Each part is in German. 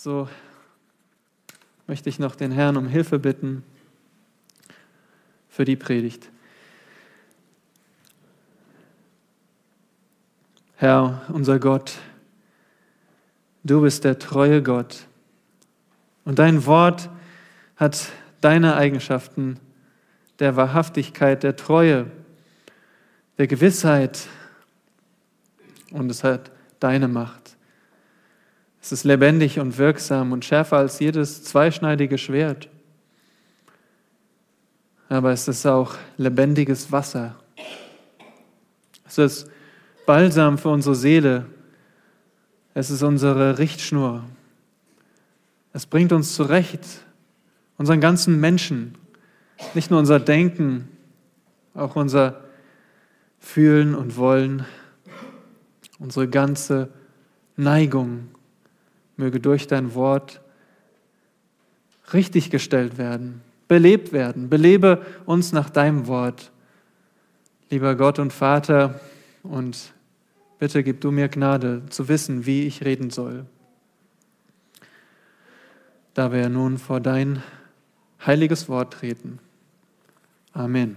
So möchte ich noch den Herrn um Hilfe bitten für die Predigt. Herr, unser Gott, du bist der treue Gott und dein Wort hat deine Eigenschaften der Wahrhaftigkeit, der Treue, der Gewissheit und es hat deine Macht. Es ist lebendig und wirksam und schärfer als jedes zweischneidige Schwert. Aber es ist auch lebendiges Wasser. Es ist Balsam für unsere Seele. Es ist unsere Richtschnur. Es bringt uns zurecht, unseren ganzen Menschen, nicht nur unser Denken, auch unser Fühlen und Wollen, unsere ganze Neigung möge durch dein Wort richtiggestellt werden, belebt werden. Belebe uns nach deinem Wort. Lieber Gott und Vater, und bitte gib du mir Gnade zu wissen, wie ich reden soll. Da wir nun vor dein heiliges Wort treten. Amen.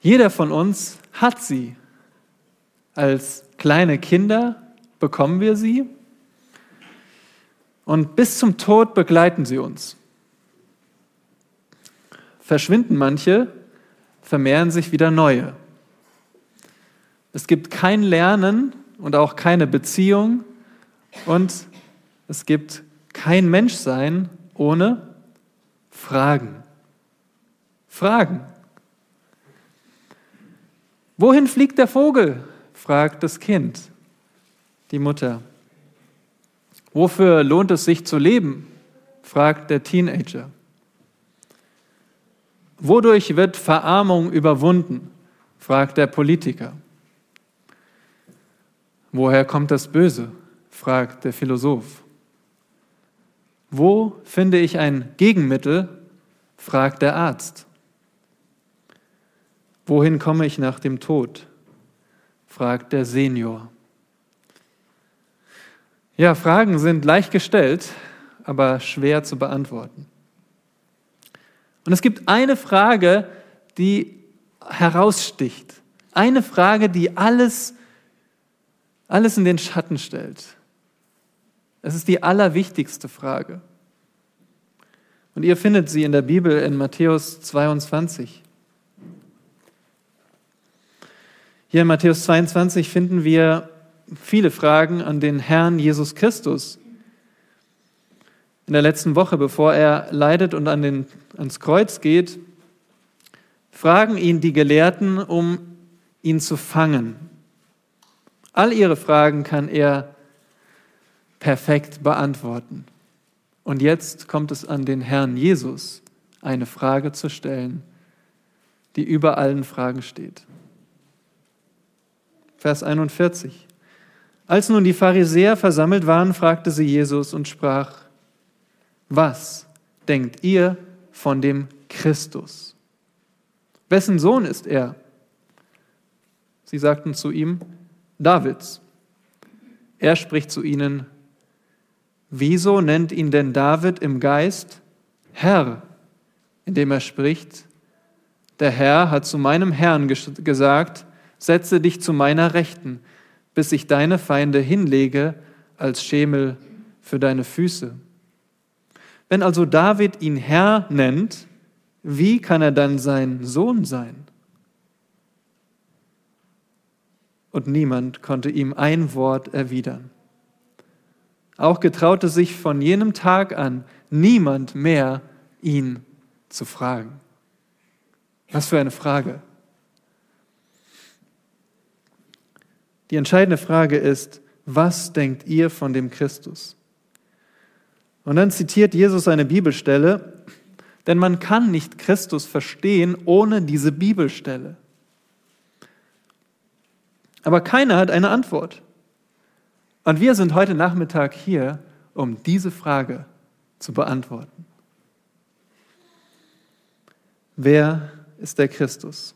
Jeder von uns hat sie. Als kleine Kinder bekommen wir sie und bis zum Tod begleiten sie uns. Verschwinden manche, vermehren sich wieder neue. Es gibt kein Lernen und auch keine Beziehung und es gibt kein Menschsein ohne Fragen. Fragen. Wohin fliegt der Vogel? fragt das Kind, die Mutter. Wofür lohnt es sich zu leben? fragt der Teenager. Wodurch wird Verarmung überwunden? fragt der Politiker. Woher kommt das Böse? fragt der Philosoph. Wo finde ich ein Gegenmittel? fragt der Arzt. Wohin komme ich nach dem Tod? fragt der Senior. Ja, Fragen sind leicht gestellt, aber schwer zu beantworten. Und es gibt eine Frage, die heraussticht. Eine Frage, die alles, alles in den Schatten stellt. Es ist die allerwichtigste Frage. Und ihr findet sie in der Bibel in Matthäus 22. Hier in Matthäus 22 finden wir viele Fragen an den Herrn Jesus Christus. In der letzten Woche, bevor er leidet und an den, ans Kreuz geht, fragen ihn die Gelehrten, um ihn zu fangen. All ihre Fragen kann er perfekt beantworten. Und jetzt kommt es an den Herrn Jesus, eine Frage zu stellen, die über allen Fragen steht. Vers 41. Als nun die Pharisäer versammelt waren, fragte sie Jesus und sprach, was denkt ihr von dem Christus? Wessen Sohn ist er? Sie sagten zu ihm, Davids. Er spricht zu ihnen, wieso nennt ihn denn David im Geist Herr, indem er spricht, der Herr hat zu meinem Herrn gesagt, setze dich zu meiner Rechten, bis ich deine Feinde hinlege als Schemel für deine Füße. Wenn also David ihn Herr nennt, wie kann er dann sein Sohn sein? Und niemand konnte ihm ein Wort erwidern. Auch getraute sich von jenem Tag an niemand mehr, ihn zu fragen. Was für eine Frage. Die entscheidende Frage ist, was denkt ihr von dem Christus? Und dann zitiert Jesus eine Bibelstelle, denn man kann nicht Christus verstehen ohne diese Bibelstelle. Aber keiner hat eine Antwort. Und wir sind heute Nachmittag hier, um diese Frage zu beantworten. Wer ist der Christus?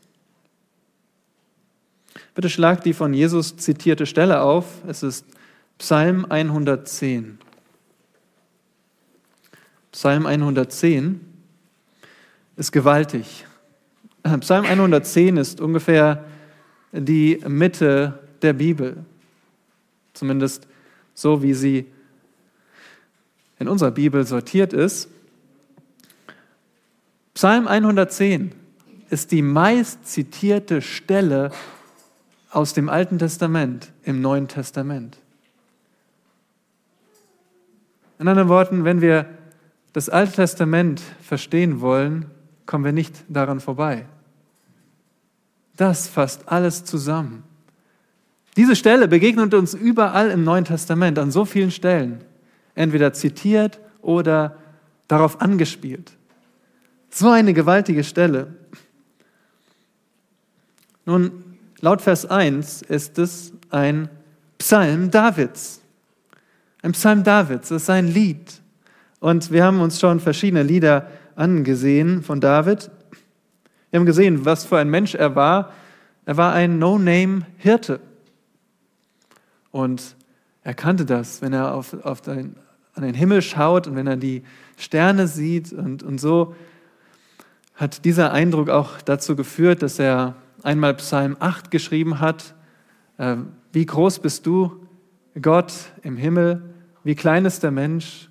Bitte schlag die von Jesus zitierte Stelle auf. Es ist Psalm 110. Psalm 110 ist gewaltig. Psalm 110 ist ungefähr die Mitte der Bibel. Zumindest so, wie sie in unserer Bibel sortiert ist. Psalm 110 ist die meist zitierte Stelle aus dem Alten Testament im Neuen Testament. In anderen Worten, wenn wir das Alte Testament verstehen wollen, kommen wir nicht daran vorbei. Das fasst alles zusammen. Diese Stelle begegnet uns überall im Neuen Testament, an so vielen Stellen, entweder zitiert oder darauf angespielt. So eine gewaltige Stelle. Nun, laut Vers 1 ist es ein Psalm Davids. Ein Psalm Davids, das ist ein Lied. Und wir haben uns schon verschiedene Lieder angesehen von David. Wir haben gesehen, was für ein Mensch er war. Er war ein No-Name-Hirte. Und er kannte das, wenn er auf, auf den, an den Himmel schaut und wenn er die Sterne sieht und, und so hat dieser Eindruck auch dazu geführt, dass er einmal Psalm 8 geschrieben hat. Äh, wie groß bist du, Gott im Himmel? Wie klein ist der Mensch?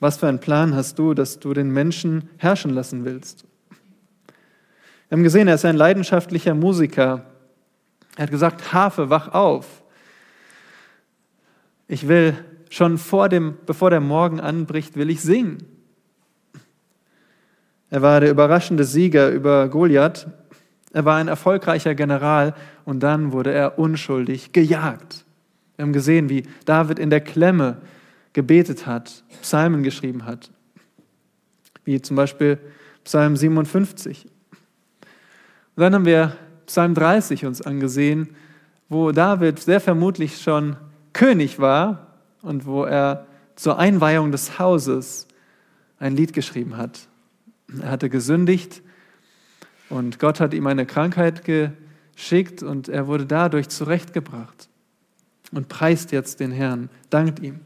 Was für einen Plan hast du, dass du den Menschen herrschen lassen willst? Wir haben gesehen, er ist ein leidenschaftlicher Musiker. Er hat gesagt, Harfe, wach auf. Ich will schon vor dem, bevor der Morgen anbricht, will ich singen. Er war der überraschende Sieger über Goliath. Er war ein erfolgreicher General und dann wurde er unschuldig gejagt. Wir haben gesehen, wie David in der Klemme gebetet hat, Psalmen geschrieben hat, wie zum Beispiel Psalm 57. Und dann haben wir Psalm 30 uns angesehen, wo David sehr vermutlich schon König war und wo er zur Einweihung des Hauses ein Lied geschrieben hat. Er hatte gesündigt und Gott hat ihm eine Krankheit geschickt und er wurde dadurch zurechtgebracht und preist jetzt den Herrn, dankt ihm.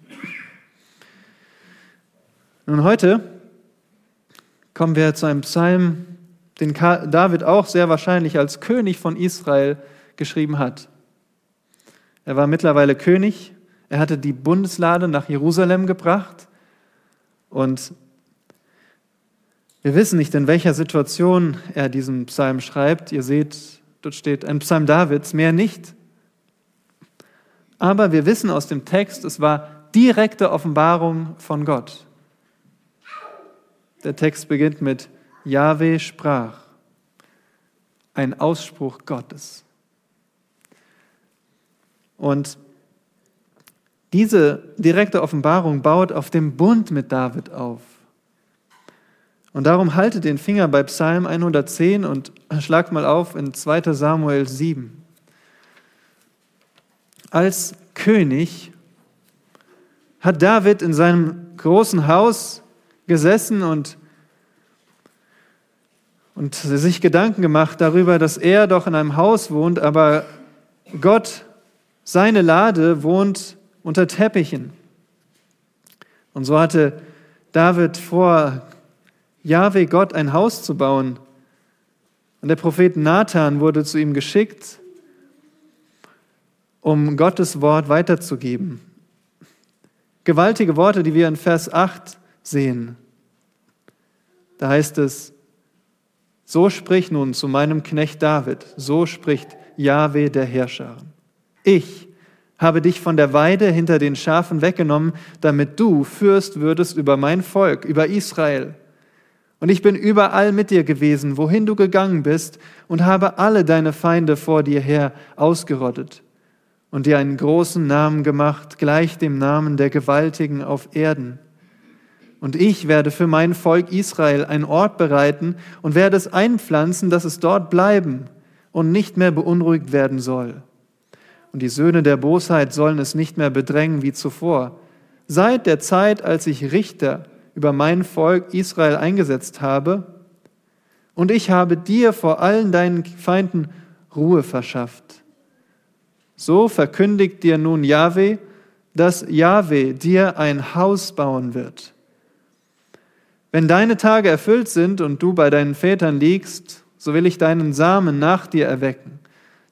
Nun heute kommen wir zu einem Psalm, den David auch sehr wahrscheinlich als König von Israel geschrieben hat. Er war mittlerweile König, er hatte die Bundeslade nach Jerusalem gebracht und wir wissen nicht, in welcher Situation er diesen Psalm schreibt. Ihr seht, dort steht ein Psalm Davids, mehr nicht. Aber wir wissen aus dem Text, es war direkte Offenbarung von Gott. Der Text beginnt mit Yahweh sprach, ein Ausspruch Gottes. Und diese direkte Offenbarung baut auf dem Bund mit David auf. Und darum haltet den Finger bei Psalm 110 und schlagt mal auf in 2 Samuel 7. Als König hat David in seinem großen Haus gesessen und, und sich Gedanken gemacht darüber, dass er doch in einem Haus wohnt, aber Gott, seine Lade, wohnt unter Teppichen. Und so hatte David vor, Jahwe Gott ein Haus zu bauen. Und der Prophet Nathan wurde zu ihm geschickt, um Gottes Wort weiterzugeben. Gewaltige Worte, die wir in Vers 8 sehen. Da heißt es, so sprich nun zu meinem Knecht David, so spricht Jahwe der Herrscher. Ich habe dich von der Weide hinter den Schafen weggenommen, damit du Fürst würdest über mein Volk, über Israel. Und ich bin überall mit dir gewesen, wohin du gegangen bist, und habe alle deine Feinde vor dir her ausgerottet und dir einen großen Namen gemacht, gleich dem Namen der Gewaltigen auf Erden. Und ich werde für mein Volk Israel einen Ort bereiten und werde es einpflanzen, dass es dort bleiben und nicht mehr beunruhigt werden soll. Und die Söhne der Bosheit sollen es nicht mehr bedrängen wie zuvor. Seit der Zeit, als ich Richter über mein Volk Israel eingesetzt habe. Und ich habe dir vor allen deinen Feinden Ruhe verschafft. So verkündigt dir nun Jahwe, dass Jahwe dir ein Haus bauen wird. Wenn deine Tage erfüllt sind und du bei deinen Vätern liegst, so will ich deinen Samen nach dir erwecken,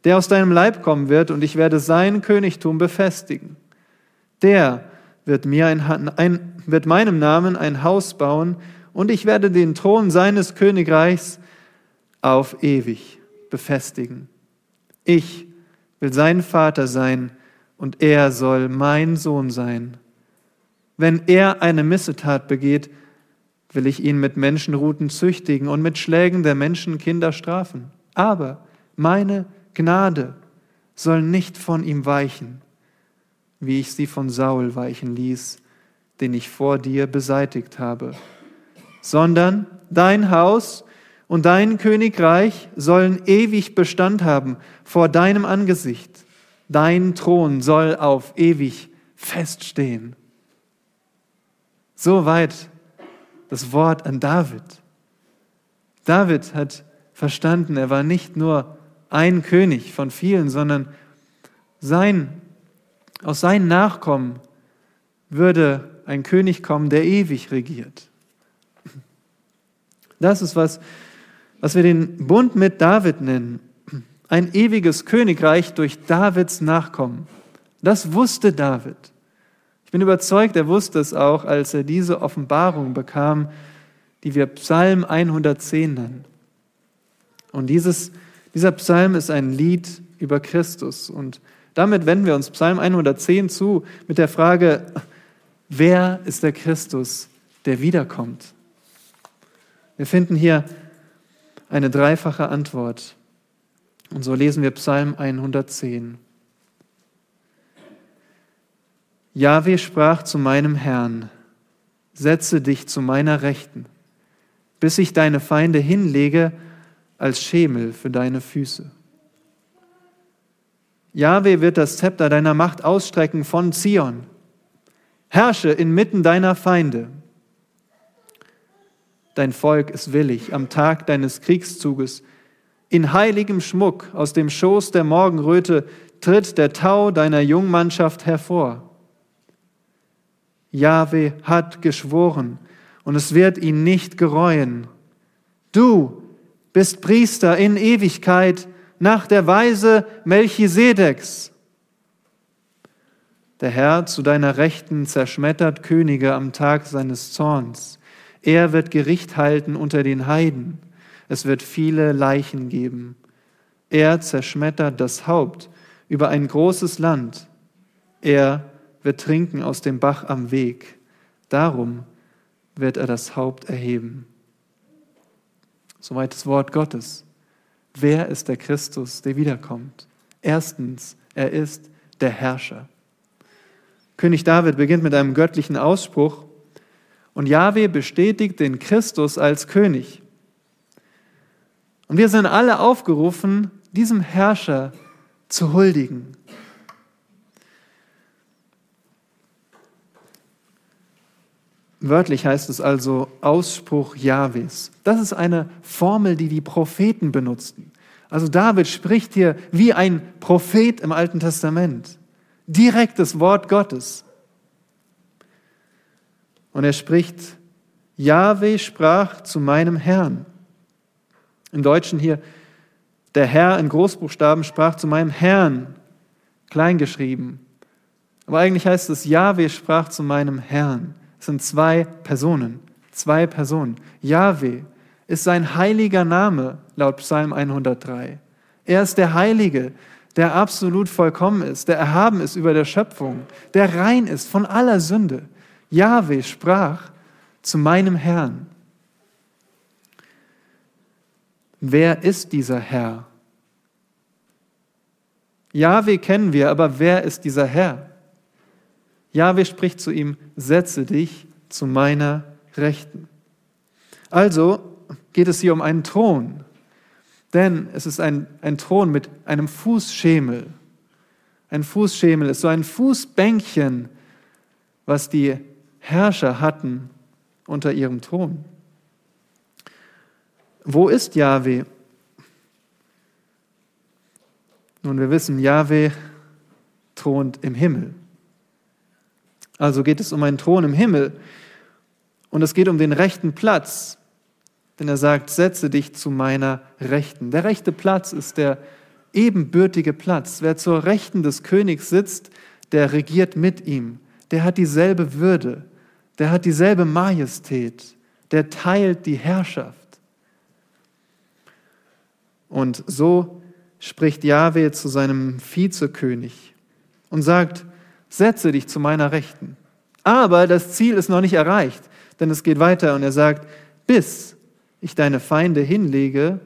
der aus deinem Leib kommen wird, und ich werde sein Königtum befestigen. Der wird, mir ein, ein, wird meinem Namen ein Haus bauen, und ich werde den Thron seines Königreichs auf ewig befestigen. Ich will sein Vater sein und er soll mein Sohn sein. Wenn er eine Missetat begeht, will ich ihn mit Menschenruten züchtigen und mit Schlägen der Menschenkinder strafen. Aber meine Gnade soll nicht von ihm weichen, wie ich sie von Saul weichen ließ, den ich vor dir beseitigt habe, sondern dein Haus und dein Königreich sollen ewig Bestand haben vor deinem Angesicht. Dein Thron soll auf ewig feststehen. Soweit das Wort an David. David hat verstanden, er war nicht nur ein König von vielen, sondern sein, aus seinen Nachkommen würde ein König kommen, der ewig regiert. Das ist, was was wir den Bund mit David nennen. Ein ewiges Königreich durch Davids Nachkommen. Das wusste David. Ich bin überzeugt, er wusste es auch, als er diese Offenbarung bekam, die wir Psalm 110 nennen. Und dieses, dieser Psalm ist ein Lied über Christus. Und damit wenden wir uns Psalm 110 zu mit der Frage, wer ist der Christus, der wiederkommt? Wir finden hier eine dreifache Antwort. Und so lesen wir Psalm 110. Jahwe sprach zu meinem Herrn, setze dich zu meiner Rechten, bis ich deine Feinde hinlege als Schemel für deine Füße. Jahwe wird das Zepter deiner Macht ausstrecken von Zion. Herrsche inmitten deiner Feinde. Dein Volk ist willig am Tag deines Kriegszuges. In heiligem Schmuck aus dem Schoß der Morgenröte tritt der Tau deiner Jungmannschaft hervor. Jahwe hat geschworen und es wird ihn nicht gereuen. Du bist Priester in Ewigkeit nach der Weise Melchisedeks. Der Herr zu deiner Rechten zerschmettert Könige am Tag seines Zorns. Er wird Gericht halten unter den Heiden. Es wird viele Leichen geben. Er zerschmettert das Haupt über ein großes Land. Er wird trinken aus dem Bach am Weg. Darum wird er das Haupt erheben. Soweit das Wort Gottes. Wer ist der Christus, der wiederkommt? Erstens, er ist der Herrscher. König David beginnt mit einem göttlichen Ausspruch, und Yahweh bestätigt den Christus als König. Und wir sind alle aufgerufen, diesem Herrscher zu huldigen. Wörtlich heißt es also Ausspruch Jahwes. Das ist eine Formel, die die Propheten benutzten. Also David spricht hier wie ein Prophet im Alten Testament. Direkt das Wort Gottes. Und er spricht, Jahwe sprach zu meinem Herrn. Im Deutschen hier, der Herr in Großbuchstaben sprach zu meinem Herrn, kleingeschrieben. Aber eigentlich heißt es, Jahwe sprach zu meinem Herrn. Sind zwei Personen, zwei Personen. Jahwe ist sein heiliger Name laut Psalm 103. Er ist der Heilige, der absolut vollkommen ist, der erhaben ist über der Schöpfung, der rein ist von aller Sünde. Jahwe sprach zu meinem Herrn. Wer ist dieser Herr? Jahwe kennen wir, aber wer ist dieser Herr? Jahwe spricht zu ihm, setze dich zu meiner Rechten. Also geht es hier um einen Thron, denn es ist ein, ein Thron mit einem Fußschemel. Ein Fußschemel ist so ein Fußbänkchen, was die Herrscher hatten unter ihrem Thron. Wo ist Yahweh? Nun, wir wissen, Yahweh thront im Himmel. Also geht es um einen Thron im Himmel. Und es geht um den rechten Platz. Denn er sagt, setze dich zu meiner Rechten. Der rechte Platz ist der ebenbürtige Platz. Wer zur Rechten des Königs sitzt, der regiert mit ihm. Der hat dieselbe Würde. Der hat dieselbe Majestät. Der teilt die Herrschaft. Und so spricht Jahwe zu seinem Vizekönig und sagt, setze dich zu meiner Rechten. Aber das Ziel ist noch nicht erreicht, denn es geht weiter und er sagt, bis ich deine Feinde hinlege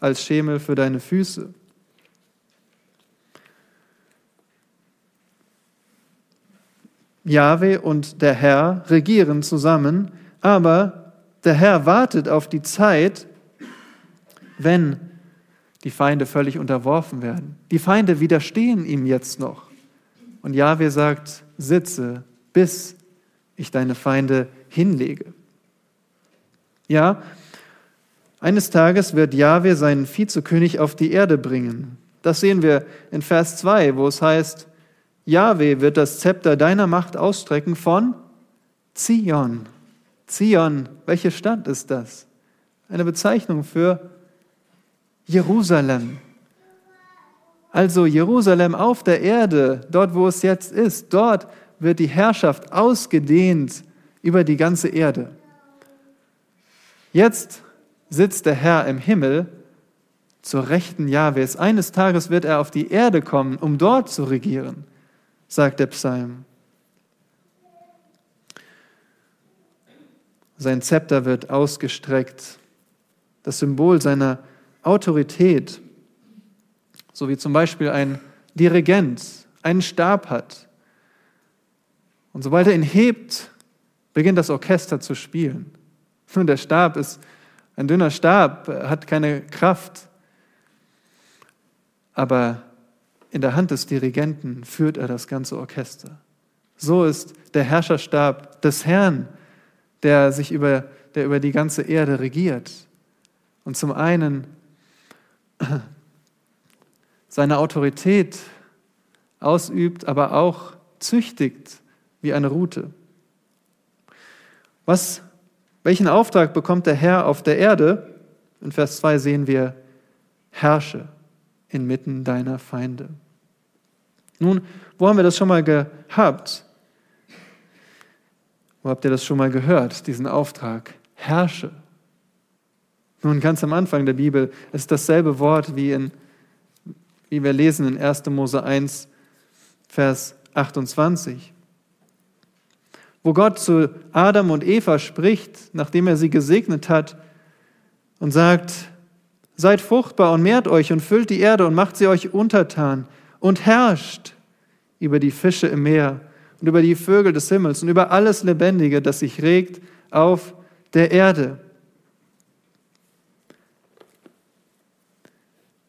als Schemel für deine Füße. Jahwe und der Herr regieren zusammen, aber der Herr wartet auf die Zeit, wenn die Feinde völlig unterworfen werden. Die Feinde widerstehen ihm jetzt noch. Und Jahwe sagt, sitze, bis ich deine Feinde hinlege. Ja, eines Tages wird Jahwe seinen Vizekönig auf die Erde bringen. Das sehen wir in Vers 2, wo es heißt, Jahwe wird das Zepter deiner Macht ausstrecken von Zion. Zion, welche Stadt ist das? Eine Bezeichnung für Jerusalem. Also Jerusalem auf der Erde, dort wo es jetzt ist, dort wird die Herrschaft ausgedehnt über die ganze Erde. Jetzt sitzt der Herr im Himmel zur Rechten Jahwes. Eines Tages wird er auf die Erde kommen, um dort zu regieren sagt der Psalm. Sein Zepter wird ausgestreckt, das Symbol seiner Autorität, so wie zum Beispiel ein Dirigent einen Stab hat. Und sobald er ihn hebt, beginnt das Orchester zu spielen. Nun, der Stab ist ein dünner Stab, hat keine Kraft, aber in der Hand des Dirigenten führt er das ganze Orchester. So ist der Herrscherstab des Herrn, der sich über, der über die ganze Erde regiert. Und zum einen seine Autorität ausübt, aber auch züchtigt wie eine Rute. Was, welchen Auftrag bekommt der Herr auf der Erde? In Vers 2 sehen wir, herrsche inmitten deiner Feinde. Nun, wo haben wir das schon mal gehabt? Wo habt ihr das schon mal gehört, diesen Auftrag? Herrsche. Nun, ganz am Anfang der Bibel ist dasselbe Wort wie, in, wie wir lesen in 1. Mose 1, Vers 28. Wo Gott zu Adam und Eva spricht, nachdem er sie gesegnet hat und sagt, seid fruchtbar und mehrt euch und füllt die Erde und macht sie euch untertan und herrscht über die Fische im Meer und über die Vögel des Himmels und über alles Lebendige, das sich regt auf der Erde.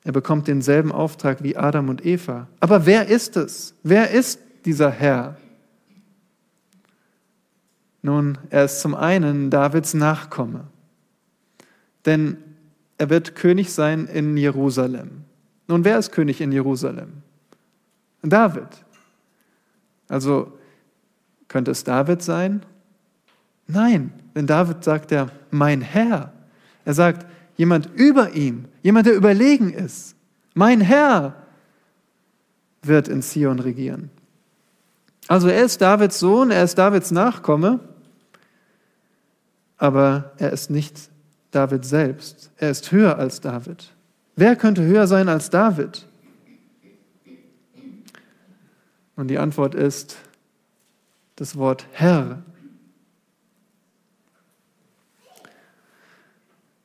Er bekommt denselben Auftrag wie Adam und Eva. Aber wer ist es? Wer ist dieser Herr? Nun, er ist zum einen Davids Nachkomme, denn er wird König sein in Jerusalem. Nun, wer ist König in Jerusalem? David. Also könnte es David sein? Nein, denn David sagt ja, mein Herr. Er sagt, jemand über ihm, jemand, der überlegen ist. Mein Herr wird in Zion regieren. Also er ist Davids Sohn, er ist Davids Nachkomme, aber er ist nicht David selbst. Er ist höher als David. Wer könnte höher sein als David? Und die Antwort ist das Wort Herr.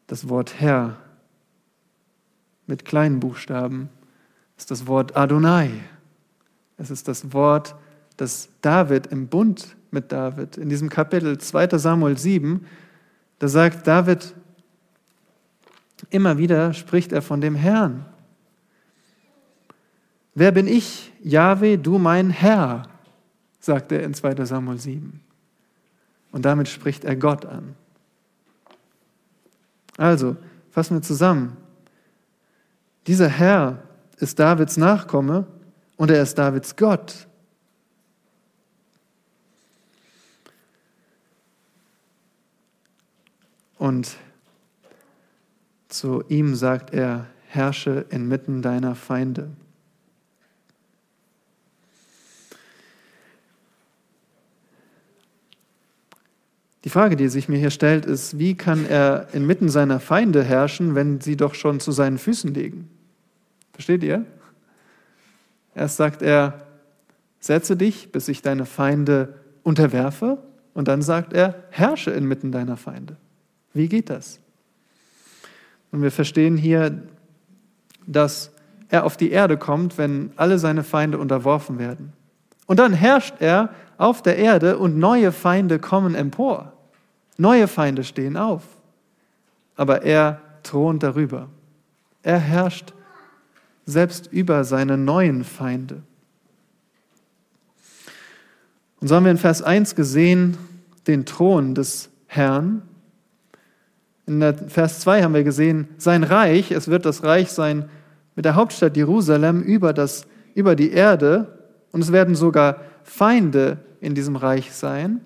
Das Wort Herr mit kleinen Buchstaben ist das Wort Adonai. Es ist das Wort, das David im Bund mit David, in diesem Kapitel 2 Samuel 7, da sagt David, immer wieder spricht er von dem Herrn. Wer bin ich, Jahwe, du mein Herr? sagt er in 2 Samuel 7. Und damit spricht er Gott an. Also, fassen wir zusammen. Dieser Herr ist Davids Nachkomme und er ist Davids Gott. Und zu ihm sagt er, herrsche inmitten deiner Feinde. Die Frage, die sich mir hier stellt, ist, wie kann er inmitten seiner Feinde herrschen, wenn sie doch schon zu seinen Füßen liegen? Versteht ihr? Erst sagt er, setze dich, bis ich deine Feinde unterwerfe. Und dann sagt er, herrsche inmitten deiner Feinde. Wie geht das? Und wir verstehen hier, dass er auf die Erde kommt, wenn alle seine Feinde unterworfen werden. Und dann herrscht er auf der Erde und neue Feinde kommen empor. Neue Feinde stehen auf. Aber er thront darüber. Er herrscht selbst über seine neuen Feinde. Und so haben wir in Vers 1 gesehen den Thron des Herrn. In Vers 2 haben wir gesehen, sein Reich, es wird das Reich sein mit der Hauptstadt Jerusalem über, das, über die Erde und es werden sogar Feinde in diesem Reich sein.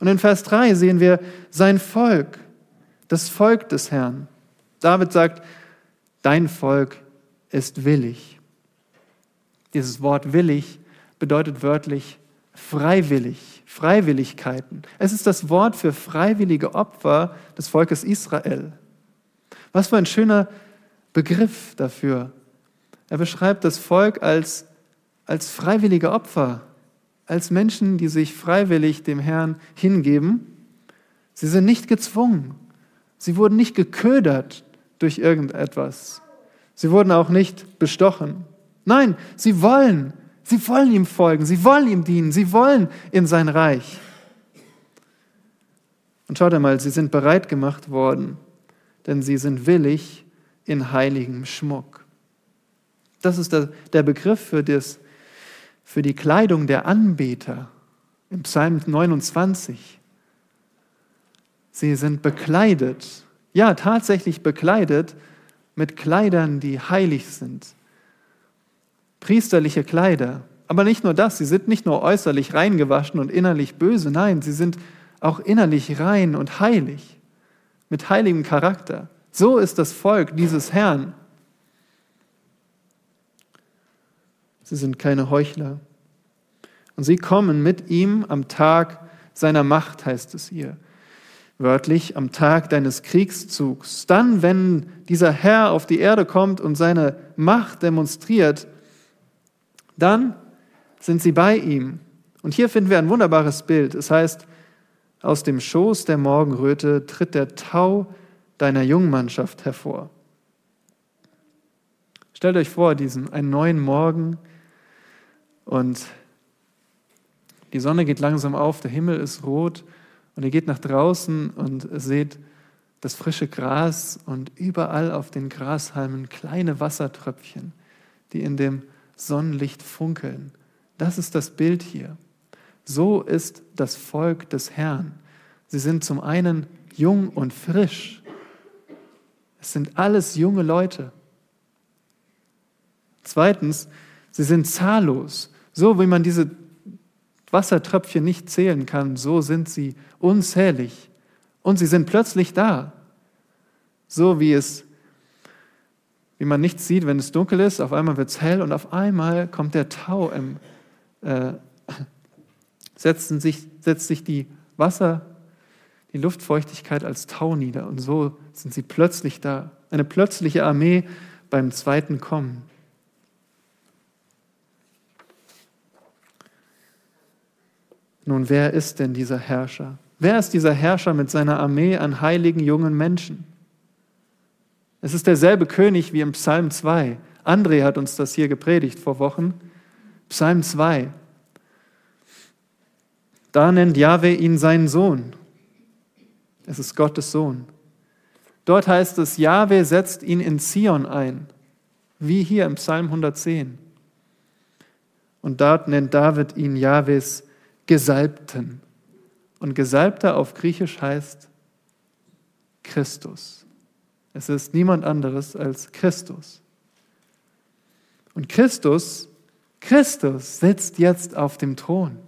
Und in Vers 3 sehen wir sein Volk, das Volk des Herrn. David sagt, dein Volk ist willig. Dieses Wort willig bedeutet wörtlich freiwillig, Freiwilligkeiten. Es ist das Wort für freiwillige Opfer des Volkes Israel. Was für ein schöner Begriff dafür. Er beschreibt das Volk als, als freiwillige Opfer, als Menschen, die sich freiwillig dem Herrn hingeben. Sie sind nicht gezwungen. Sie wurden nicht geködert durch irgendetwas. Sie wurden auch nicht bestochen. Nein, sie wollen. Sie wollen ihm folgen. Sie wollen ihm dienen. Sie wollen in sein Reich. Und schaut einmal, sie sind bereit gemacht worden, denn sie sind willig in heiligem Schmuck. Das ist der, der Begriff für das für die Kleidung der Anbeter im Psalm 29. Sie sind bekleidet, ja tatsächlich bekleidet mit Kleidern, die heilig sind. Priesterliche Kleider. Aber nicht nur das, sie sind nicht nur äußerlich reingewaschen und innerlich böse, nein, sie sind auch innerlich rein und heilig, mit heiligem Charakter. So ist das Volk dieses Herrn. Sie sind keine Heuchler. Und sie kommen mit ihm am Tag seiner Macht, heißt es hier. Wörtlich am Tag deines Kriegszugs. Dann, wenn dieser Herr auf die Erde kommt und seine Macht demonstriert, dann sind sie bei ihm. Und hier finden wir ein wunderbares Bild. Es heißt, aus dem Schoß der Morgenröte tritt der Tau deiner Jungmannschaft hervor. Stellt euch vor, diesen einen neuen Morgen, und die Sonne geht langsam auf, der Himmel ist rot und ihr geht nach draußen und seht das frische Gras und überall auf den Grashalmen kleine Wassertröpfchen, die in dem Sonnenlicht funkeln. Das ist das Bild hier. So ist das Volk des Herrn. Sie sind zum einen jung und frisch. Es sind alles junge Leute. Zweitens, sie sind zahllos. So wie man diese Wassertröpfchen nicht zählen kann, so sind sie unzählig. Und sie sind plötzlich da. So wie es, wie man nichts sieht, wenn es dunkel ist, auf einmal wird es hell und auf einmal kommt der Tau im, äh, setzen sich, setzt sich die Wasser, die Luftfeuchtigkeit als Tau nieder und so sind sie plötzlich da. Eine plötzliche Armee beim zweiten Kommen. Nun, wer ist denn dieser Herrscher? Wer ist dieser Herrscher mit seiner Armee an heiligen jungen Menschen? Es ist derselbe König wie im Psalm 2. André hat uns das hier gepredigt vor Wochen. Psalm 2. Da nennt Jahwe ihn seinen Sohn. Es ist Gottes Sohn. Dort heißt es, Jahwe setzt ihn in Zion ein, wie hier im Psalm 110. Und dort nennt David ihn Jahwes Gesalbten. Und Gesalbter auf Griechisch heißt Christus. Es ist niemand anderes als Christus. Und Christus, Christus sitzt jetzt auf dem Thron.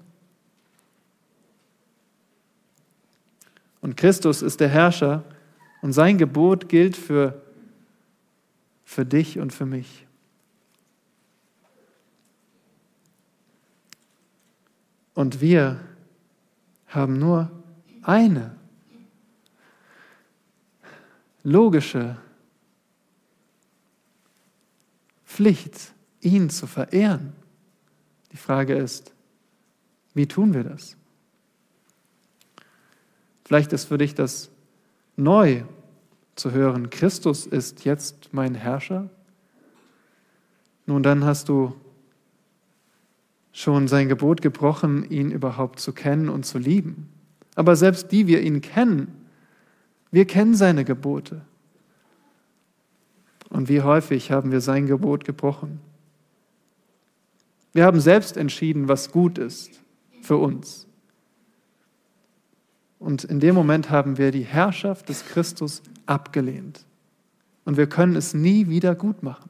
Und Christus ist der Herrscher und sein Gebot gilt für, für dich und für mich. Und wir haben nur eine logische Pflicht, ihn zu verehren. Die Frage ist, wie tun wir das? Vielleicht ist für dich das neu zu hören, Christus ist jetzt mein Herrscher. Nun, dann hast du schon sein Gebot gebrochen, ihn überhaupt zu kennen und zu lieben. Aber selbst die wir ihn kennen, wir kennen seine Gebote. Und wie häufig haben wir sein Gebot gebrochen? Wir haben selbst entschieden, was gut ist für uns. Und in dem Moment haben wir die Herrschaft des Christus abgelehnt. Und wir können es nie wieder gut machen.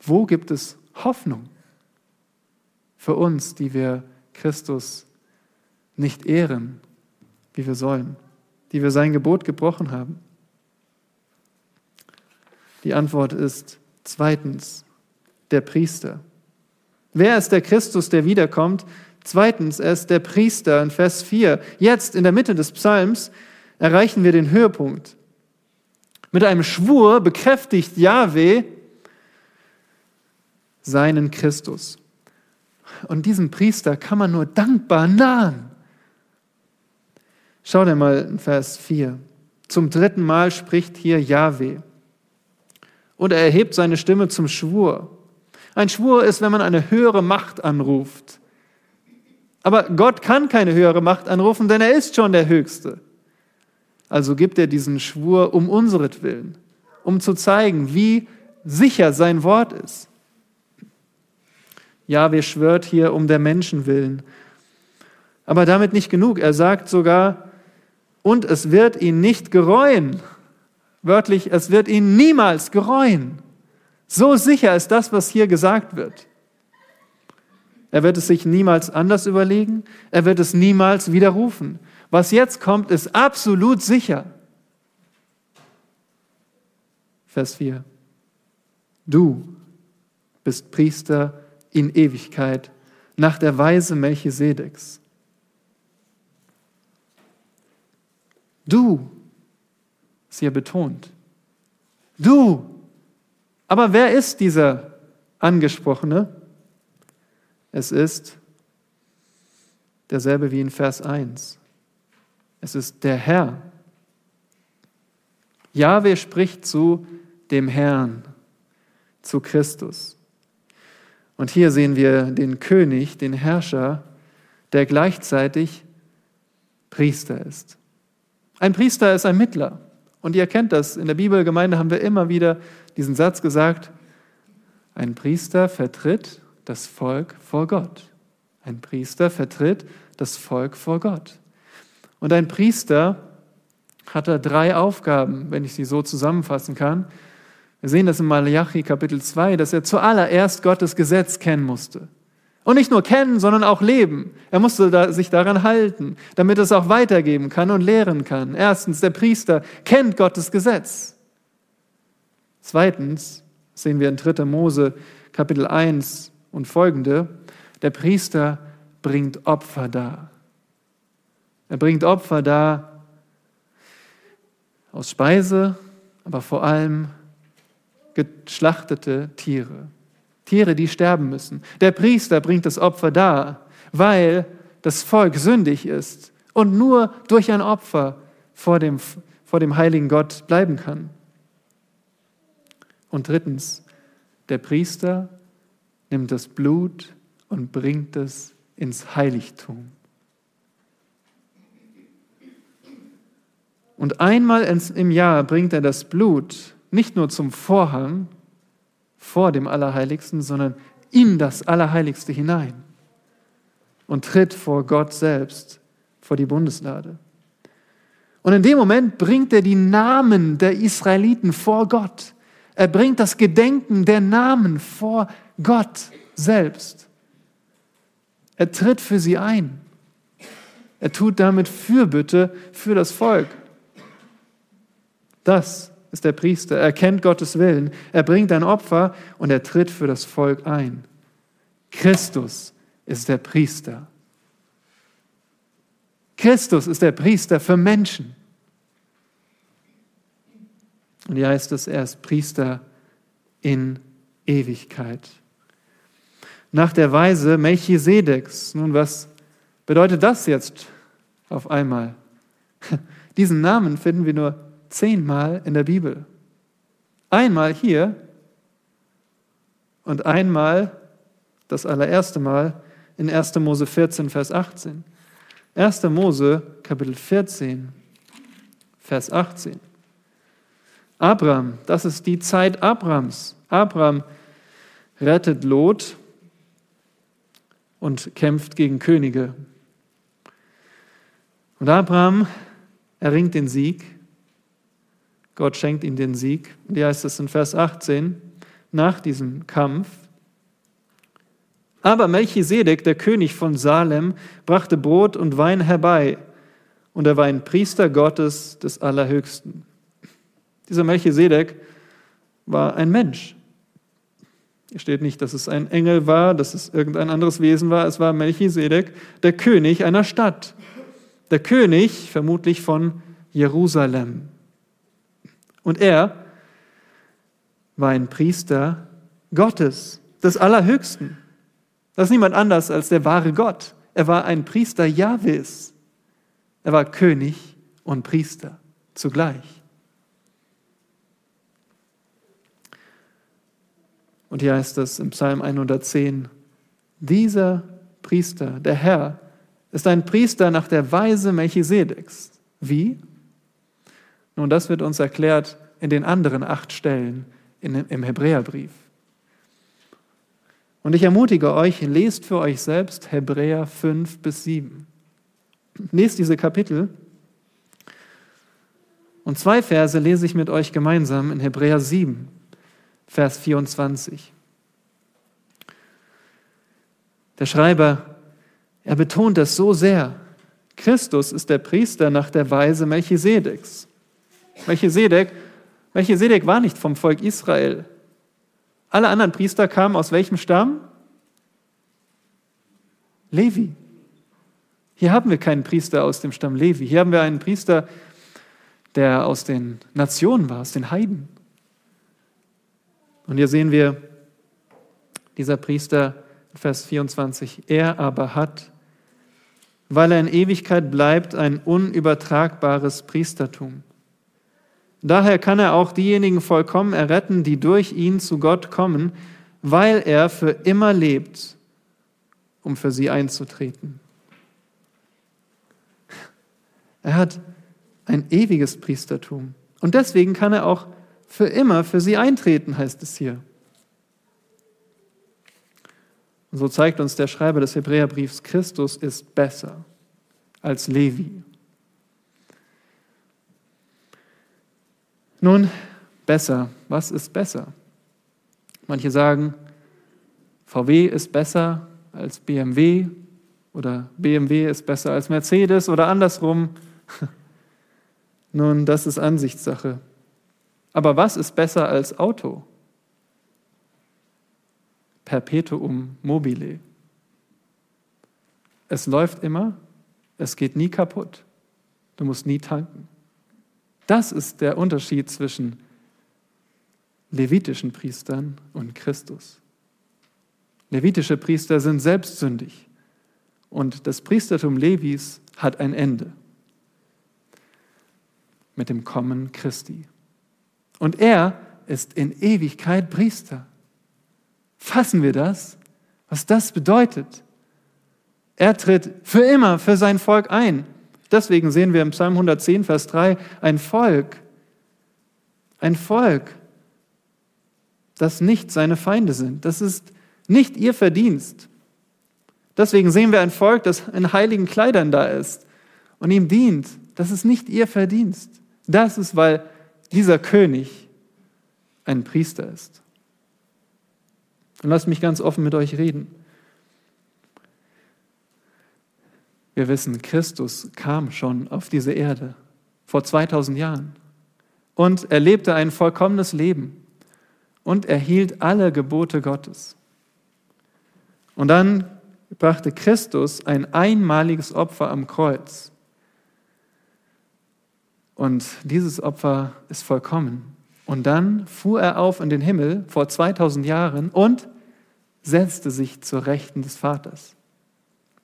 Wo gibt es Hoffnung für uns, die wir Christus nicht ehren, wie wir sollen, die wir sein Gebot gebrochen haben? Die Antwort ist zweitens der Priester. Wer ist der Christus, der wiederkommt? Zweitens, er ist der Priester in Vers 4. Jetzt in der Mitte des Psalms erreichen wir den Höhepunkt. Mit einem Schwur bekräftigt Yahweh seinen Christus. Und diesem Priester kann man nur dankbar nahen. Schau dir mal in Vers 4. Zum dritten Mal spricht hier Yahweh. Und er erhebt seine Stimme zum Schwur. Ein Schwur ist, wenn man eine höhere Macht anruft. Aber Gott kann keine höhere Macht anrufen, denn er ist schon der Höchste. Also gibt er diesen Schwur um unseretwillen, um zu zeigen, wie sicher sein Wort ist. Ja, wir schwört hier um der Menschen willen. Aber damit nicht genug. Er sagt sogar, und es wird ihn nicht gereuen. Wörtlich, es wird ihn niemals gereuen. So sicher ist das, was hier gesagt wird. Er wird es sich niemals anders überlegen. Er wird es niemals widerrufen. Was jetzt kommt, ist absolut sicher. Vers 4. Du bist Priester in Ewigkeit nach der Weise Melchisedeks. Du, ist hier betont. Du. Aber wer ist dieser Angesprochene? Es ist derselbe wie in Vers 1. Es ist der Herr. Jahwe spricht zu dem Herrn, zu Christus. Und hier sehen wir den König, den Herrscher, der gleichzeitig Priester ist. Ein Priester ist ein Mittler. Und ihr kennt das. In der Bibelgemeinde haben wir immer wieder diesen Satz gesagt, ein Priester vertritt das Volk vor Gott. Ein Priester vertritt das Volk vor Gott. Und ein Priester hat da drei Aufgaben, wenn ich sie so zusammenfassen kann. Wir sehen das in Malachi Kapitel 2, dass er zuallererst Gottes Gesetz kennen musste. Und nicht nur kennen, sondern auch leben. Er musste sich daran halten, damit es auch weitergeben kann und lehren kann. Erstens, der Priester kennt Gottes Gesetz. Zweitens sehen wir in 3. Mose Kapitel 1, und folgende, der Priester bringt Opfer dar. Er bringt Opfer dar aus Speise, aber vor allem geschlachtete Tiere. Tiere, die sterben müssen. Der Priester bringt das Opfer dar, weil das Volk sündig ist und nur durch ein Opfer vor dem, vor dem heiligen Gott bleiben kann. Und drittens, der Priester nimmt das Blut und bringt es ins Heiligtum. Und einmal im Jahr bringt er das Blut nicht nur zum Vorhang vor dem Allerheiligsten, sondern in das Allerheiligste hinein und tritt vor Gott selbst, vor die Bundeslade. Und in dem Moment bringt er die Namen der Israeliten vor Gott. Er bringt das Gedenken der Namen vor Gott selbst. Er tritt für sie ein. Er tut damit Fürbitte für das Volk. Das ist der Priester. Er kennt Gottes Willen. Er bringt ein Opfer und er tritt für das Volk ein. Christus ist der Priester. Christus ist der Priester für Menschen. Und hier heißt es, er ist Priester in Ewigkeit. Nach der Weise Melchisedeks. Nun, was bedeutet das jetzt auf einmal? Diesen Namen finden wir nur zehnmal in der Bibel. Einmal hier und einmal, das allererste Mal, in 1. Mose 14, Vers 18. 1. Mose, Kapitel 14, Vers 18. Abraham, das ist die Zeit Abrams. Abraham rettet Lot und kämpft gegen Könige. Und Abraham erringt den Sieg. Gott schenkt ihm den Sieg. Hier heißt es in Vers 18, nach diesem Kampf, aber Melchisedek, der König von Salem, brachte Brot und Wein herbei, und er war ein Priester Gottes des Allerhöchsten. Dieser Melchisedek war ein Mensch. Hier steht nicht, dass es ein Engel war, dass es irgendein anderes Wesen war. Es war Melchisedek, der König einer Stadt. Der König vermutlich von Jerusalem. Und er war ein Priester Gottes, des Allerhöchsten. Das ist niemand anders als der wahre Gott. Er war ein Priester Jahwes. Er war König und Priester zugleich. Und hier heißt es im Psalm 110, dieser Priester, der Herr, ist ein Priester nach der Weise Melchisedeks. Wie? Nun, das wird uns erklärt in den anderen acht Stellen im Hebräerbrief. Und ich ermutige euch, lest für euch selbst Hebräer 5 bis 7. Lest diese Kapitel. Und zwei Verse lese ich mit euch gemeinsam in Hebräer 7. Vers 24. Der Schreiber, er betont das so sehr. Christus ist der Priester nach der Weise Melchisedeks. Melchisedek, Melchisedek war nicht vom Volk Israel. Alle anderen Priester kamen aus welchem Stamm? Levi. Hier haben wir keinen Priester aus dem Stamm Levi. Hier haben wir einen Priester, der aus den Nationen war, aus den Heiden. Und hier sehen wir, dieser Priester, Vers 24, er aber hat, weil er in Ewigkeit bleibt, ein unübertragbares Priestertum. Daher kann er auch diejenigen vollkommen erretten, die durch ihn zu Gott kommen, weil er für immer lebt, um für sie einzutreten. Er hat ein ewiges Priestertum. Und deswegen kann er auch für immer für sie eintreten, heißt es hier. Und so zeigt uns der Schreiber des Hebräerbriefs, Christus ist besser als Levi. Nun, besser. Was ist besser? Manche sagen, VW ist besser als BMW oder BMW ist besser als Mercedes oder andersrum. Nun, das ist Ansichtssache. Aber was ist besser als Auto? Perpetuum mobile. Es läuft immer, es geht nie kaputt. Du musst nie tanken. Das ist der Unterschied zwischen levitischen Priestern und Christus. Levitische Priester sind selbstsündig und das Priestertum Levis hat ein Ende mit dem Kommen Christi. Und er ist in Ewigkeit Priester. Fassen wir das? Was das bedeutet? Er tritt für immer für sein Volk ein. Deswegen sehen wir im Psalm 110, Vers 3 ein Volk, ein Volk, das nicht seine Feinde sind. Das ist nicht ihr Verdienst. Deswegen sehen wir ein Volk, das in heiligen Kleidern da ist und ihm dient. Das ist nicht ihr Verdienst. Das ist, weil dieser König ein Priester ist. Und lasst mich ganz offen mit euch reden. Wir wissen, Christus kam schon auf diese Erde vor 2000 Jahren und er lebte ein vollkommenes Leben und erhielt alle Gebote Gottes. Und dann brachte Christus ein einmaliges Opfer am Kreuz. Und dieses Opfer ist vollkommen. Und dann fuhr er auf in den Himmel vor 2000 Jahren und setzte sich zur Rechten des Vaters.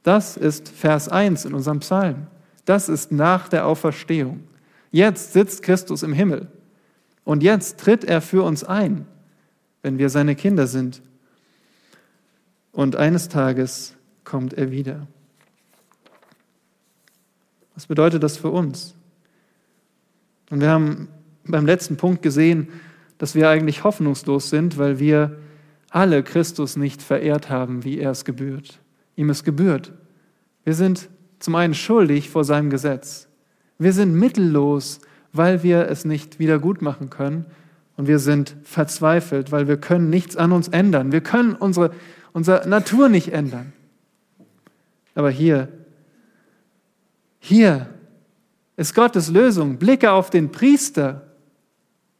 Das ist Vers 1 in unserem Psalm. Das ist nach der Auferstehung. Jetzt sitzt Christus im Himmel. Und jetzt tritt er für uns ein, wenn wir seine Kinder sind. Und eines Tages kommt er wieder. Was bedeutet das für uns? Und wir haben beim letzten Punkt gesehen, dass wir eigentlich hoffnungslos sind, weil wir alle Christus nicht verehrt haben, wie er es gebührt. Ihm ist gebührt. Wir sind zum einen schuldig vor seinem Gesetz. Wir sind mittellos, weil wir es nicht wieder gut machen können. Und wir sind verzweifelt, weil wir können nichts an uns ändern. Wir können unsere, unsere Natur nicht ändern. Aber hier, hier ist Gottes Lösung. Blicke auf den Priester,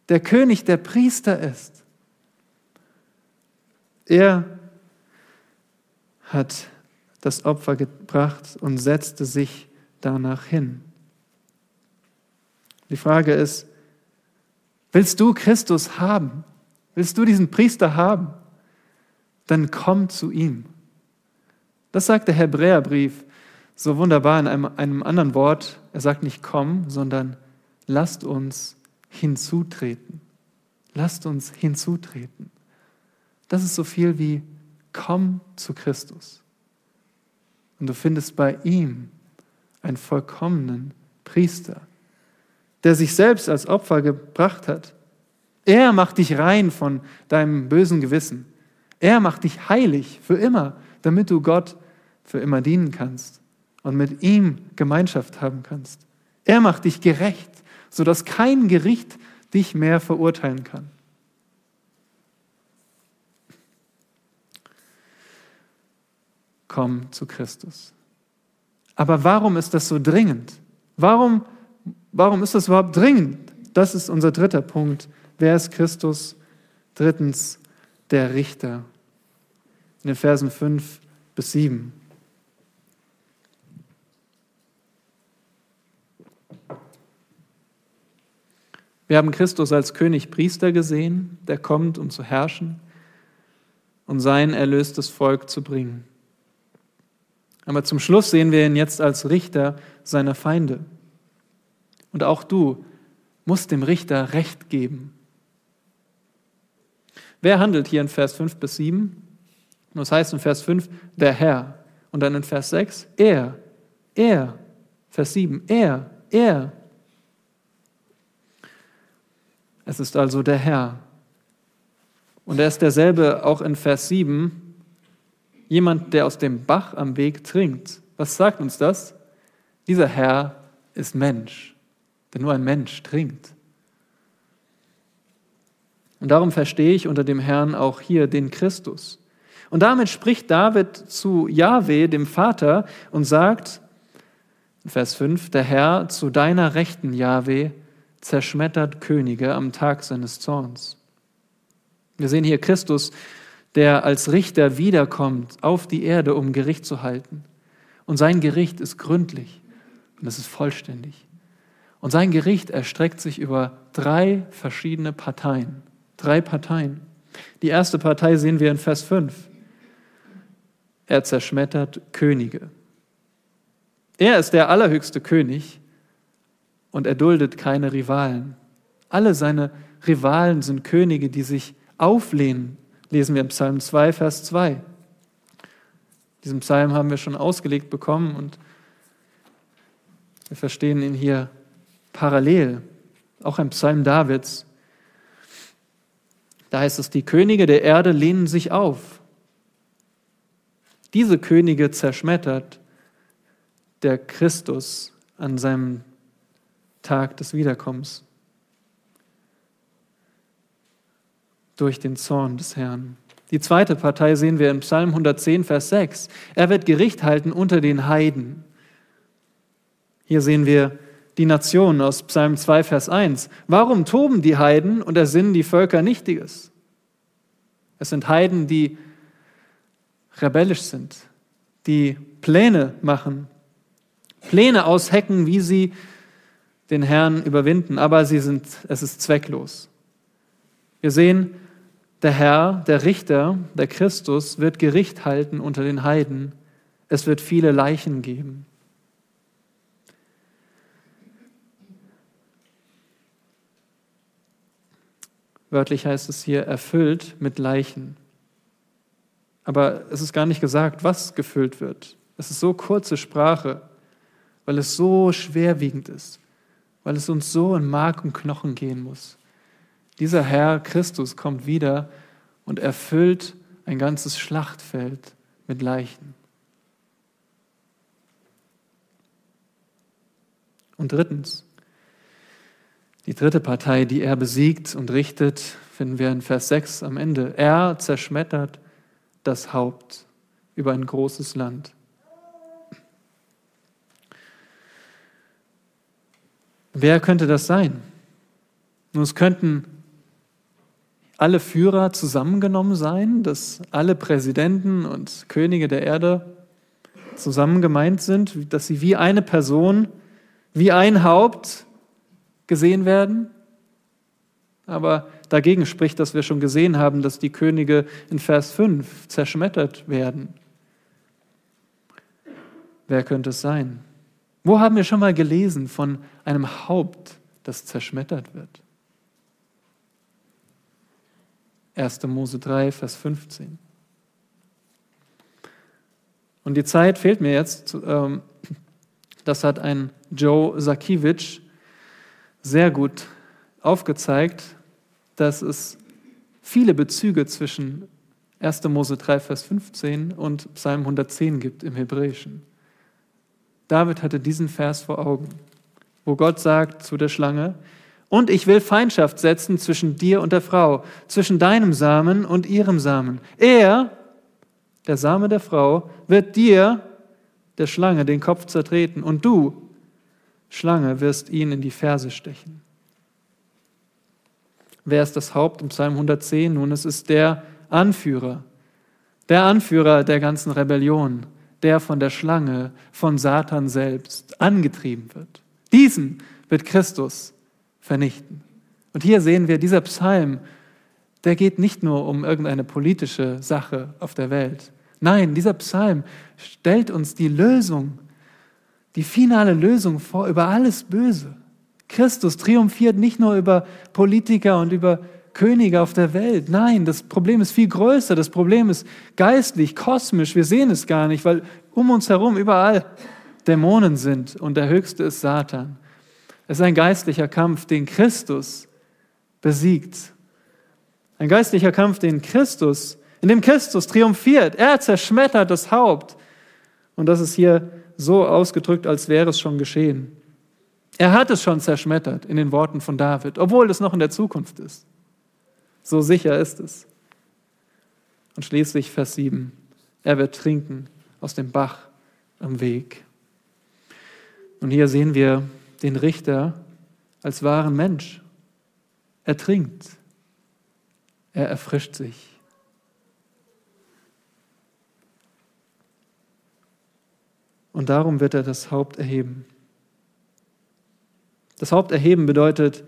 der König der Priester ist. Er hat das Opfer gebracht und setzte sich danach hin. Die Frage ist, willst du Christus haben? Willst du diesen Priester haben? Dann komm zu ihm. Das sagt der Hebräerbrief so wunderbar in einem, einem anderen Wort. Er sagt nicht komm, sondern lasst uns hinzutreten. Lasst uns hinzutreten. Das ist so viel wie komm zu Christus. Und du findest bei ihm einen vollkommenen Priester, der sich selbst als Opfer gebracht hat. Er macht dich rein von deinem bösen Gewissen. Er macht dich heilig für immer, damit du Gott für immer dienen kannst und mit ihm Gemeinschaft haben kannst. Er macht dich gerecht, sodass kein Gericht dich mehr verurteilen kann. Komm zu Christus. Aber warum ist das so dringend? Warum, warum ist das überhaupt dringend? Das ist unser dritter Punkt. Wer ist Christus? Drittens, der Richter. In den Versen 5 bis 7. Wir haben Christus als König Priester gesehen, der kommt, um zu herrschen und sein erlöstes Volk zu bringen. Aber zum Schluss sehen wir ihn jetzt als Richter seiner Feinde. Und auch du musst dem Richter Recht geben. Wer handelt hier in Vers 5 bis 7? Das heißt in Vers 5 der Herr. Und dann in Vers 6 er, er. Vers 7 er, er. Es ist also der Herr. Und er ist derselbe auch in Vers 7, jemand, der aus dem Bach am Weg trinkt. Was sagt uns das? Dieser Herr ist Mensch, denn nur ein Mensch trinkt. Und darum verstehe ich unter dem Herrn auch hier den Christus. Und damit spricht David zu Jahwe, dem Vater, und sagt, Vers 5, der Herr zu deiner Rechten, Jahwe, zerschmettert Könige am Tag seines Zorns. Wir sehen hier Christus, der als Richter wiederkommt auf die Erde, um Gericht zu halten. Und sein Gericht ist gründlich und es ist vollständig. Und sein Gericht erstreckt sich über drei verschiedene Parteien. Drei Parteien. Die erste Partei sehen wir in Vers 5. Er zerschmettert Könige. Er ist der allerhöchste König und er duldet keine Rivalen. Alle seine Rivalen sind Könige, die sich auflehnen, lesen wir im Psalm 2, Vers 2. Diesen Psalm haben wir schon ausgelegt bekommen und wir verstehen ihn hier parallel, auch ein Psalm Davids. Da heißt es, die Könige der Erde lehnen sich auf. Diese Könige zerschmettert der Christus an seinem Tag des Wiederkommens. Durch den Zorn des Herrn. Die zweite Partei sehen wir in Psalm 110, Vers 6. Er wird Gericht halten unter den Heiden. Hier sehen wir die Nationen aus Psalm 2, Vers 1. Warum toben die Heiden und ersinnen die Völker Nichtiges? Es sind Heiden, die rebellisch sind, die Pläne machen, Pläne aushecken, wie sie den Herrn überwinden, aber sie sind, es ist zwecklos. Wir sehen, der Herr, der Richter, der Christus wird Gericht halten unter den Heiden. Es wird viele Leichen geben. Wörtlich heißt es hier erfüllt mit Leichen. Aber es ist gar nicht gesagt, was gefüllt wird. Es ist so kurze Sprache, weil es so schwerwiegend ist, weil es uns so in Mark und Knochen gehen muss. Dieser Herr Christus kommt wieder und erfüllt ein ganzes Schlachtfeld mit Leichen. Und drittens, die dritte Partei, die er besiegt und richtet, finden wir in Vers 6 am Ende. Er zerschmettert das Haupt über ein großes Land. Wer könnte das sein? Nun, es könnten alle Führer zusammengenommen sein, dass alle Präsidenten und Könige der Erde zusammen gemeint sind, dass sie wie eine Person, wie ein Haupt gesehen werden. Aber dagegen spricht, dass wir schon gesehen haben, dass die Könige in Vers 5 zerschmettert werden. Wer könnte es sein? Wo haben wir schon mal gelesen von einem Haupt, das zerschmettert wird? 1. Mose 3, Vers 15. Und die Zeit fehlt mir jetzt. Ähm, das hat ein Joe Sakiewicz sehr gut aufgezeigt, dass es viele Bezüge zwischen 1. Mose 3, Vers 15 und Psalm 110 gibt im Hebräischen. David hatte diesen Vers vor Augen, wo Gott sagt zu der Schlange, und ich will Feindschaft setzen zwischen dir und der Frau, zwischen deinem Samen und ihrem Samen. Er, der Same der Frau, wird dir, der Schlange, den Kopf zertreten, und du, Schlange wirst ihn in die Ferse stechen. Wer ist das Haupt im Psalm 110? Nun, es ist der Anführer, der Anführer der ganzen Rebellion, der von der Schlange, von Satan selbst angetrieben wird. Diesen wird Christus vernichten. Und hier sehen wir, dieser Psalm, der geht nicht nur um irgendeine politische Sache auf der Welt. Nein, dieser Psalm stellt uns die Lösung die finale Lösung vor über alles Böse. Christus triumphiert nicht nur über Politiker und über Könige auf der Welt. Nein, das Problem ist viel größer. Das Problem ist geistlich, kosmisch. Wir sehen es gar nicht, weil um uns herum überall Dämonen sind und der Höchste ist Satan. Es ist ein geistlicher Kampf, den Christus besiegt. Ein geistlicher Kampf, den Christus, in dem Christus triumphiert. Er zerschmettert das Haupt. Und das ist hier so ausgedrückt, als wäre es schon geschehen. Er hat es schon zerschmettert in den Worten von David, obwohl es noch in der Zukunft ist. So sicher ist es. Und schließlich Vers 7. Er wird trinken aus dem Bach am Weg. Und hier sehen wir den Richter als wahren Mensch. Er trinkt. Er erfrischt sich. und darum wird er das Haupt erheben. Das Haupt erheben bedeutet,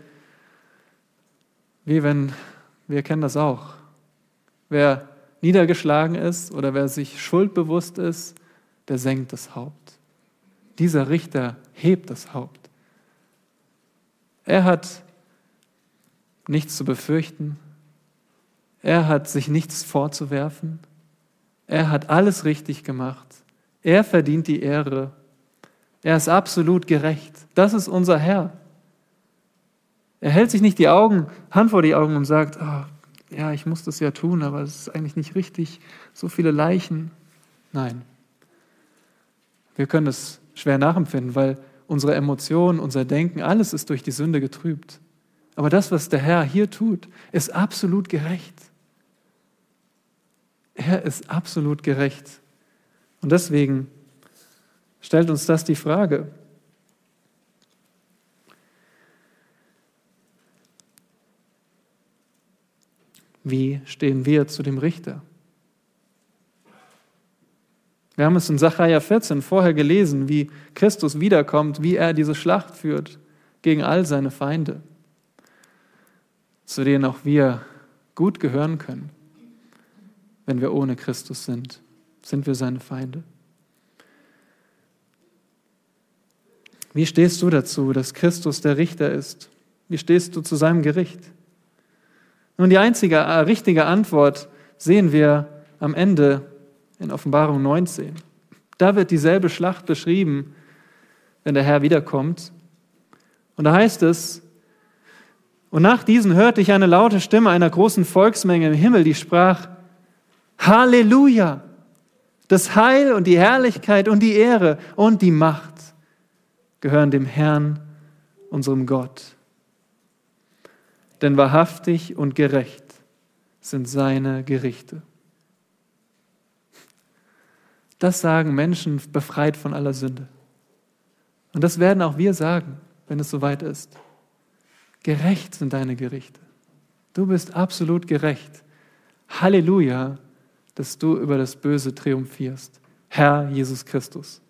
wie wenn, wir kennen das auch, wer niedergeschlagen ist oder wer sich schuldbewusst ist, der senkt das Haupt. Dieser Richter hebt das Haupt. Er hat nichts zu befürchten. Er hat sich nichts vorzuwerfen. Er hat alles richtig gemacht. Er verdient die Ehre. Er ist absolut gerecht. Das ist unser Herr. Er hält sich nicht die Augen, Hand vor die Augen und sagt, oh, ja, ich muss das ja tun, aber es ist eigentlich nicht richtig, so viele Leichen. Nein. Wir können es schwer nachempfinden, weil unsere Emotionen, unser Denken, alles ist durch die Sünde getrübt. Aber das, was der Herr hier tut, ist absolut gerecht. Er ist absolut gerecht. Und deswegen stellt uns das die Frage, wie stehen wir zu dem Richter? Wir haben es in Sacharja 14 vorher gelesen, wie Christus wiederkommt, wie er diese Schlacht führt gegen all seine Feinde, zu denen auch wir gut gehören können. Wenn wir ohne Christus sind, sind wir seine Feinde. Wie stehst du dazu, dass Christus der Richter ist? Wie stehst du zu seinem Gericht? Nun, die einzige äh, richtige Antwort sehen wir am Ende in Offenbarung 19. Da wird dieselbe Schlacht beschrieben, wenn der Herr wiederkommt. Und da heißt es, und nach diesen hörte ich eine laute Stimme einer großen Volksmenge im Himmel, die sprach, Halleluja! Das Heil und die Herrlichkeit und die Ehre und die Macht gehören dem Herrn, unserem Gott denn wahrhaftig und gerecht sind seine Gerichte. Das sagen Menschen befreit von aller Sünde. Und das werden auch wir sagen, wenn es soweit ist. Gerecht sind deine Gerichte. Du bist absolut gerecht. Halleluja, dass du über das Böse triumphierst. Herr Jesus Christus.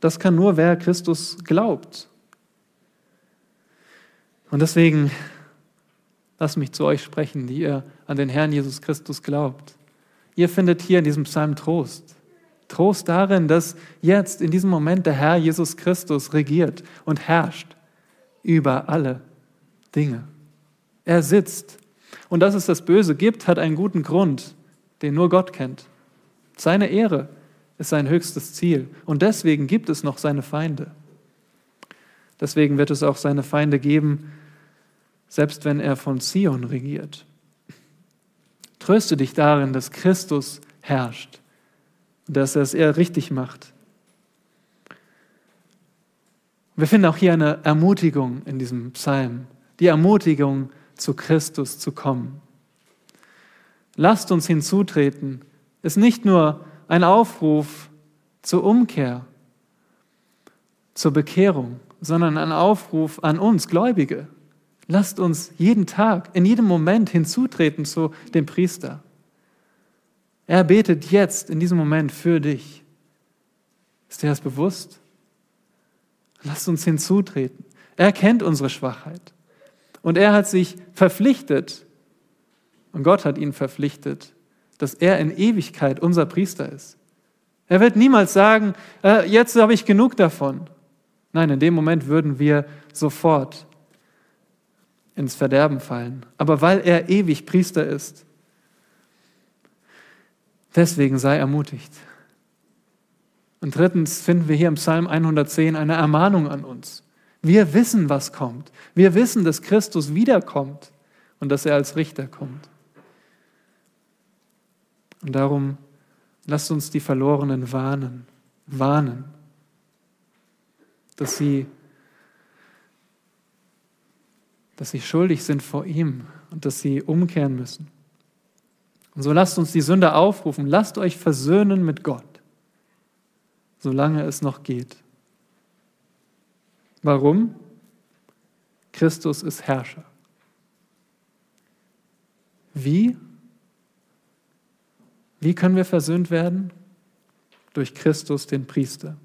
Das kann nur, wer Christus glaubt. Und deswegen lasst mich zu euch sprechen, die ihr an den Herrn Jesus Christus glaubt. Ihr findet hier in diesem Psalm Trost. Trost darin, dass jetzt in diesem Moment der Herr Jesus Christus regiert und herrscht über alle Dinge. Er sitzt. Und dass es das Böse gibt, hat einen guten Grund, den nur Gott kennt. Seine Ehre ist sein höchstes Ziel. Und deswegen gibt es noch seine Feinde. Deswegen wird es auch seine Feinde geben, selbst wenn er von Zion regiert. Tröste dich darin, dass Christus herrscht und dass er es eher richtig macht. Wir finden auch hier eine Ermutigung in diesem Psalm, die Ermutigung, zu Christus zu kommen. Lasst uns hinzutreten, ist nicht nur ein Aufruf zur Umkehr, zur Bekehrung, sondern ein Aufruf an uns Gläubige. Lasst uns jeden Tag, in jedem Moment hinzutreten zu dem Priester. Er betet jetzt in diesem Moment für dich. Ist dir das bewusst? Lasst uns hinzutreten. Er kennt unsere Schwachheit. Und er hat sich verpflichtet, und Gott hat ihn verpflichtet, dass er in Ewigkeit unser Priester ist. Er wird niemals sagen, äh, jetzt habe ich genug davon. Nein, in dem Moment würden wir sofort ins Verderben fallen. Aber weil er ewig Priester ist, deswegen sei ermutigt. Und drittens finden wir hier im Psalm 110 eine Ermahnung an uns. Wir wissen, was kommt. Wir wissen, dass Christus wiederkommt und dass er als Richter kommt. Und darum lasst uns die Verlorenen warnen, warnen, dass sie, dass sie schuldig sind vor ihm und dass sie umkehren müssen. Und so lasst uns die Sünder aufrufen, lasst euch versöhnen mit Gott, solange es noch geht. Warum? Christus ist Herrscher. Wie? Wie können wir versöhnt werden? Durch Christus, den Priester.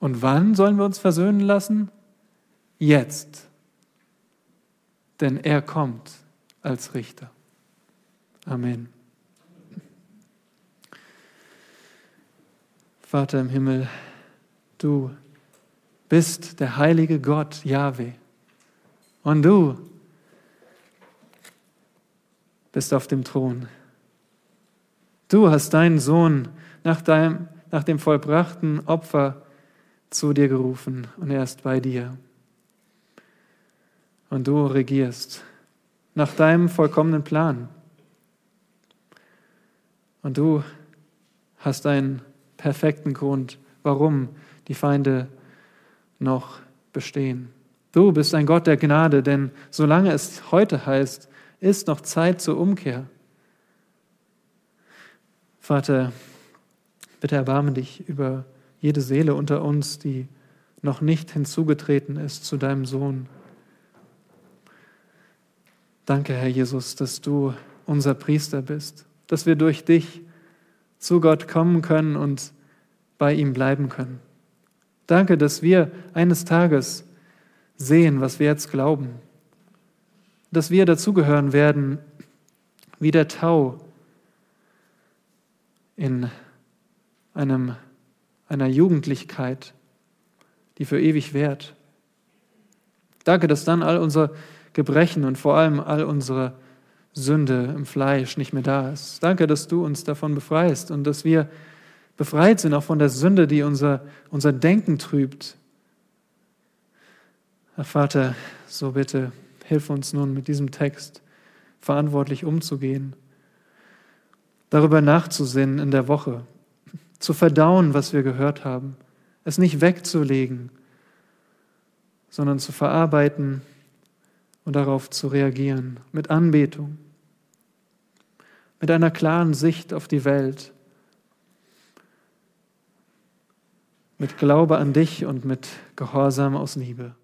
Und wann sollen wir uns versöhnen lassen? Jetzt. Denn er kommt als Richter. Amen. Vater im Himmel, du bist der heilige Gott, Yahweh. Und du bist auf dem Thron. Du hast deinen Sohn nach, deinem, nach dem vollbrachten Opfer zu dir gerufen und er ist bei dir. Und du regierst nach deinem vollkommenen Plan. Und du hast einen perfekten Grund, warum die Feinde noch bestehen. Du bist ein Gott der Gnade, denn solange es heute heißt, ist noch Zeit zur Umkehr. Vater, bitte erbarme dich über jede Seele unter uns, die noch nicht hinzugetreten ist zu deinem Sohn. Danke, Herr Jesus, dass du unser Priester bist, dass wir durch dich zu Gott kommen können und bei ihm bleiben können. Danke, dass wir eines Tages sehen, was wir jetzt glauben, dass wir dazugehören werden wie der Tau in einem, einer Jugendlichkeit, die für ewig währt. Danke, dass dann all unser Gebrechen und vor allem all unsere Sünde im Fleisch nicht mehr da ist. Danke, dass du uns davon befreist und dass wir befreit sind auch von der Sünde, die unser, unser Denken trübt. Herr Vater, so bitte, hilf uns nun mit diesem Text verantwortlich umzugehen, darüber nachzusinnen in der Woche, zu verdauen, was wir gehört haben, es nicht wegzulegen, sondern zu verarbeiten und darauf zu reagieren mit Anbetung, mit einer klaren Sicht auf die Welt, mit Glaube an dich und mit Gehorsam aus Liebe.